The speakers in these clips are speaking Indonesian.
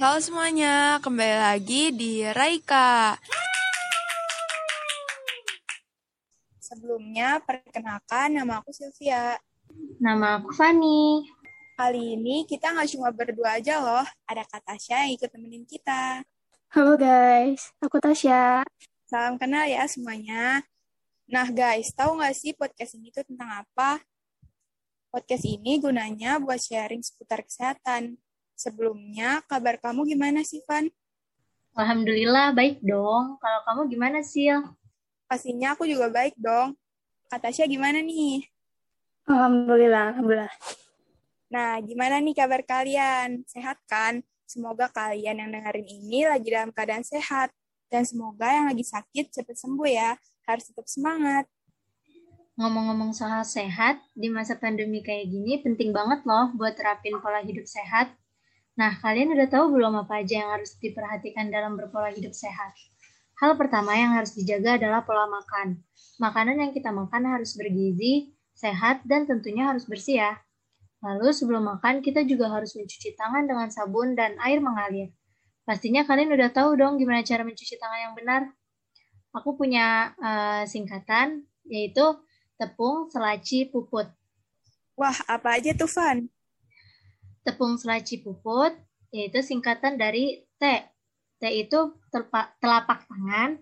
Halo semuanya, kembali lagi di Raika. Sebelumnya, perkenalkan nama aku Sylvia. Nama aku Fani. Kali ini kita nggak cuma berdua aja loh, ada Kak Tasya yang ikut temenin kita. Halo guys, aku Tasya. Salam kenal ya semuanya. Nah guys, tahu nggak sih podcast ini tuh tentang apa? Podcast ini gunanya buat sharing seputar kesehatan. Sebelumnya, kabar kamu gimana sih, Van? Alhamdulillah baik dong. Kalau kamu gimana sih? Pastinya aku juga baik dong. Kak Tasya gimana nih? Alhamdulillah, alhamdulillah. Nah, gimana nih kabar kalian? Sehat kan? Semoga kalian yang dengerin ini lagi dalam keadaan sehat. Dan semoga yang lagi sakit cepat sembuh ya. Harus tetap semangat. Ngomong-ngomong soal sehat, di masa pandemi kayak gini penting banget loh buat terapin pola hidup sehat. Nah, kalian udah tahu belum apa aja yang harus diperhatikan dalam berpola hidup sehat? Hal pertama yang harus dijaga adalah pola makan. Makanan yang kita makan harus bergizi, sehat, dan tentunya harus bersih ya. Lalu sebelum makan, kita juga harus mencuci tangan dengan sabun dan air mengalir. Pastinya kalian udah tahu dong gimana cara mencuci tangan yang benar. Aku punya uh, singkatan, yaitu tepung selaci puput. Wah, apa aja tuh, Van? Tepung selaci puput yaitu singkatan dari T. T itu telapak tangan,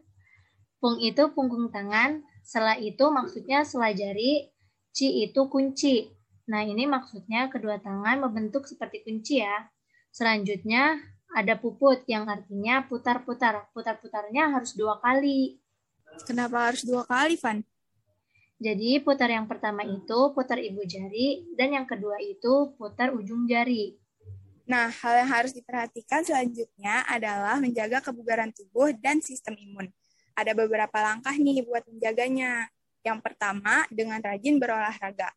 pung itu punggung tangan, sela itu maksudnya sela jari, ci itu kunci. Nah, ini maksudnya kedua tangan membentuk seperti kunci ya. Selanjutnya ada puput yang artinya putar-putar. Putar-putarnya harus dua kali. Kenapa harus dua kali, Van? Jadi putar yang pertama itu putar ibu jari dan yang kedua itu putar ujung jari. Nah, hal yang harus diperhatikan selanjutnya adalah menjaga kebugaran tubuh dan sistem imun. Ada beberapa langkah nih buat menjaganya. Yang pertama, dengan rajin berolahraga.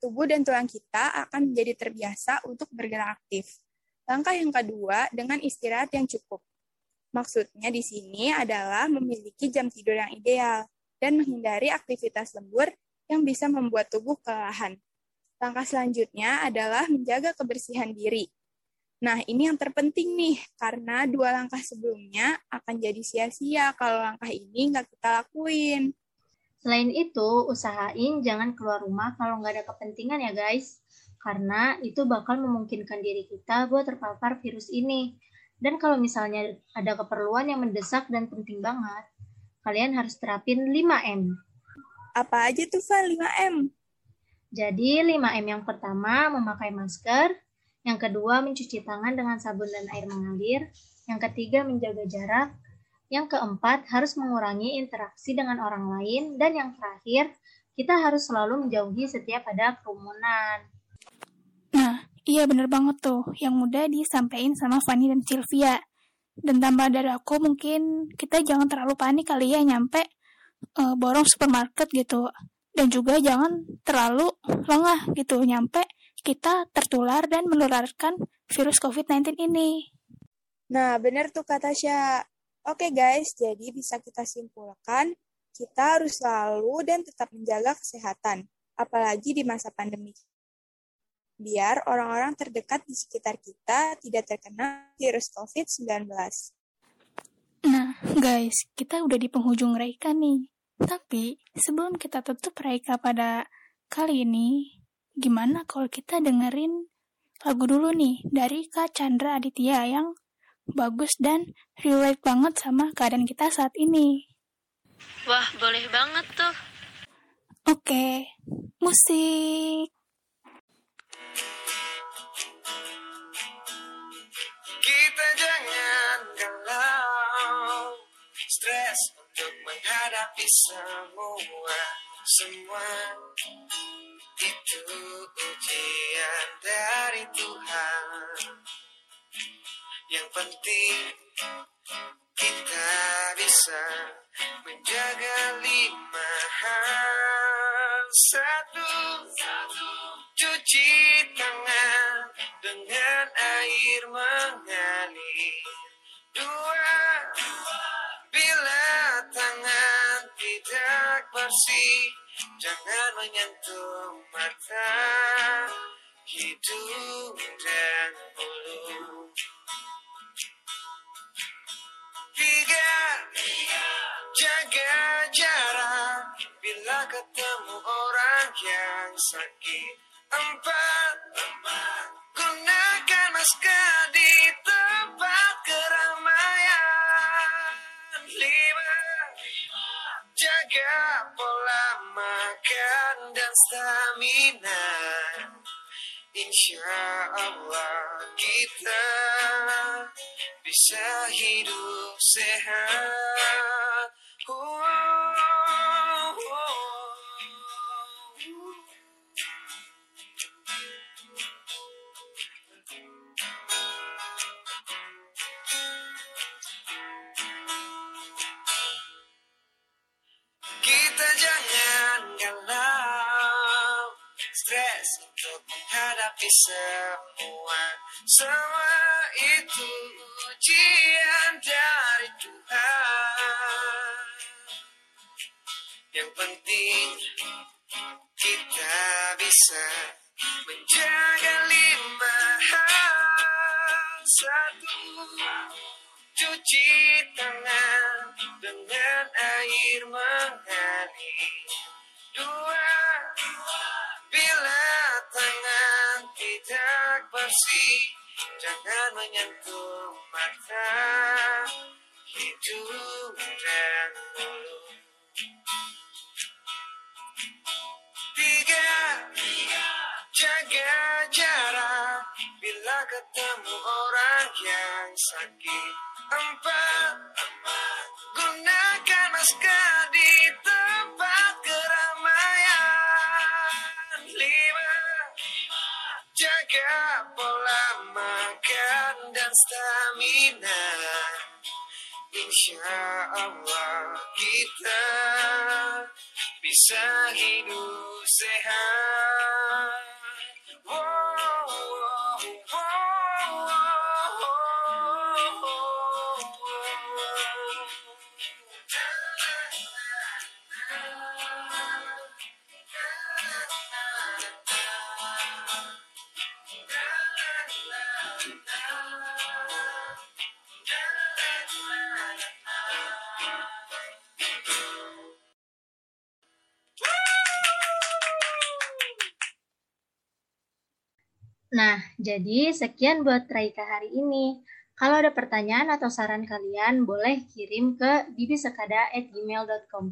Tubuh dan tulang kita akan menjadi terbiasa untuk bergerak aktif. Langkah yang kedua, dengan istirahat yang cukup. Maksudnya di sini adalah memiliki jam tidur yang ideal dan menghindari aktivitas lembur yang bisa membuat tubuh kelelahan. Langkah selanjutnya adalah menjaga kebersihan diri. Nah, ini yang terpenting nih, karena dua langkah sebelumnya akan jadi sia-sia kalau langkah ini nggak kita lakuin. Selain itu, usahain jangan keluar rumah kalau nggak ada kepentingan ya guys, karena itu bakal memungkinkan diri kita buat terpapar virus ini. Dan kalau misalnya ada keperluan yang mendesak dan penting banget, kalian harus terapin 5M. Apa aja tuh, Van, 5M? Jadi 5M yang pertama memakai masker, yang kedua mencuci tangan dengan sabun dan air mengalir, yang ketiga menjaga jarak, yang keempat harus mengurangi interaksi dengan orang lain, dan yang terakhir kita harus selalu menjauhi setiap ada kerumunan. Nah, iya bener banget tuh, yang mudah disampaikan sama Fanny dan Sylvia. Dan tambah dari aku mungkin kita jangan terlalu panik kali ya nyampe uh, borong supermarket gitu. Dan juga jangan terlalu lengah gitu nyampe kita tertular dan menularkan virus COVID-19 ini. Nah, benar tuh kata Tasya. Oke guys, jadi bisa kita simpulkan kita harus selalu dan tetap menjaga kesehatan, apalagi di masa pandemi biar orang-orang terdekat di sekitar kita tidak terkena virus COVID-19. Nah, guys, kita udah di penghujung Reika nih. Tapi, sebelum kita tutup Reika pada kali ini, gimana kalau kita dengerin lagu dulu nih dari Kak Chandra Aditya yang bagus dan relate banget sama keadaan kita saat ini. Wah, boleh banget tuh. Oke, musik. Kita jangan galau. Stres untuk menghadapi semua Semua. Itu ujian dari Tuhan. Yang penting kita bisa menjaga lima hal. Satu, cuci tangan dengan air mengalir dua bila tangan tidak bersih jangan menyentuh mata hidung dan mulut tiga jaga jarak bila ketemu orang yang sakit. Empat gunakan masker di stamina. Insya Allah kita bisa hidup sehat. Menghadapi semua. Semua itu ujian dari Tuhan. Yang penting kita bisa menjaga lima hal. Satu, cuci tangan dengan air mengalir. Dua, bila bersih, jangan menyentuh mata, hidung dan mulut. Tiga, jaga jarak bila ketemu orang yang sakit. Empat, gunakan masker di tempat stamina. Insya Allah kita bisa hidup sehat. Wow, Nah, jadi sekian buat Raika hari ini. Kalau ada pertanyaan atau saran kalian, boleh kirim ke dibisekada@gmail.com.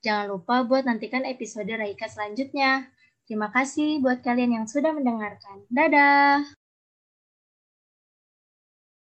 Jangan lupa buat nantikan episode Raika selanjutnya. Terima kasih buat kalian yang sudah mendengarkan. Dadah!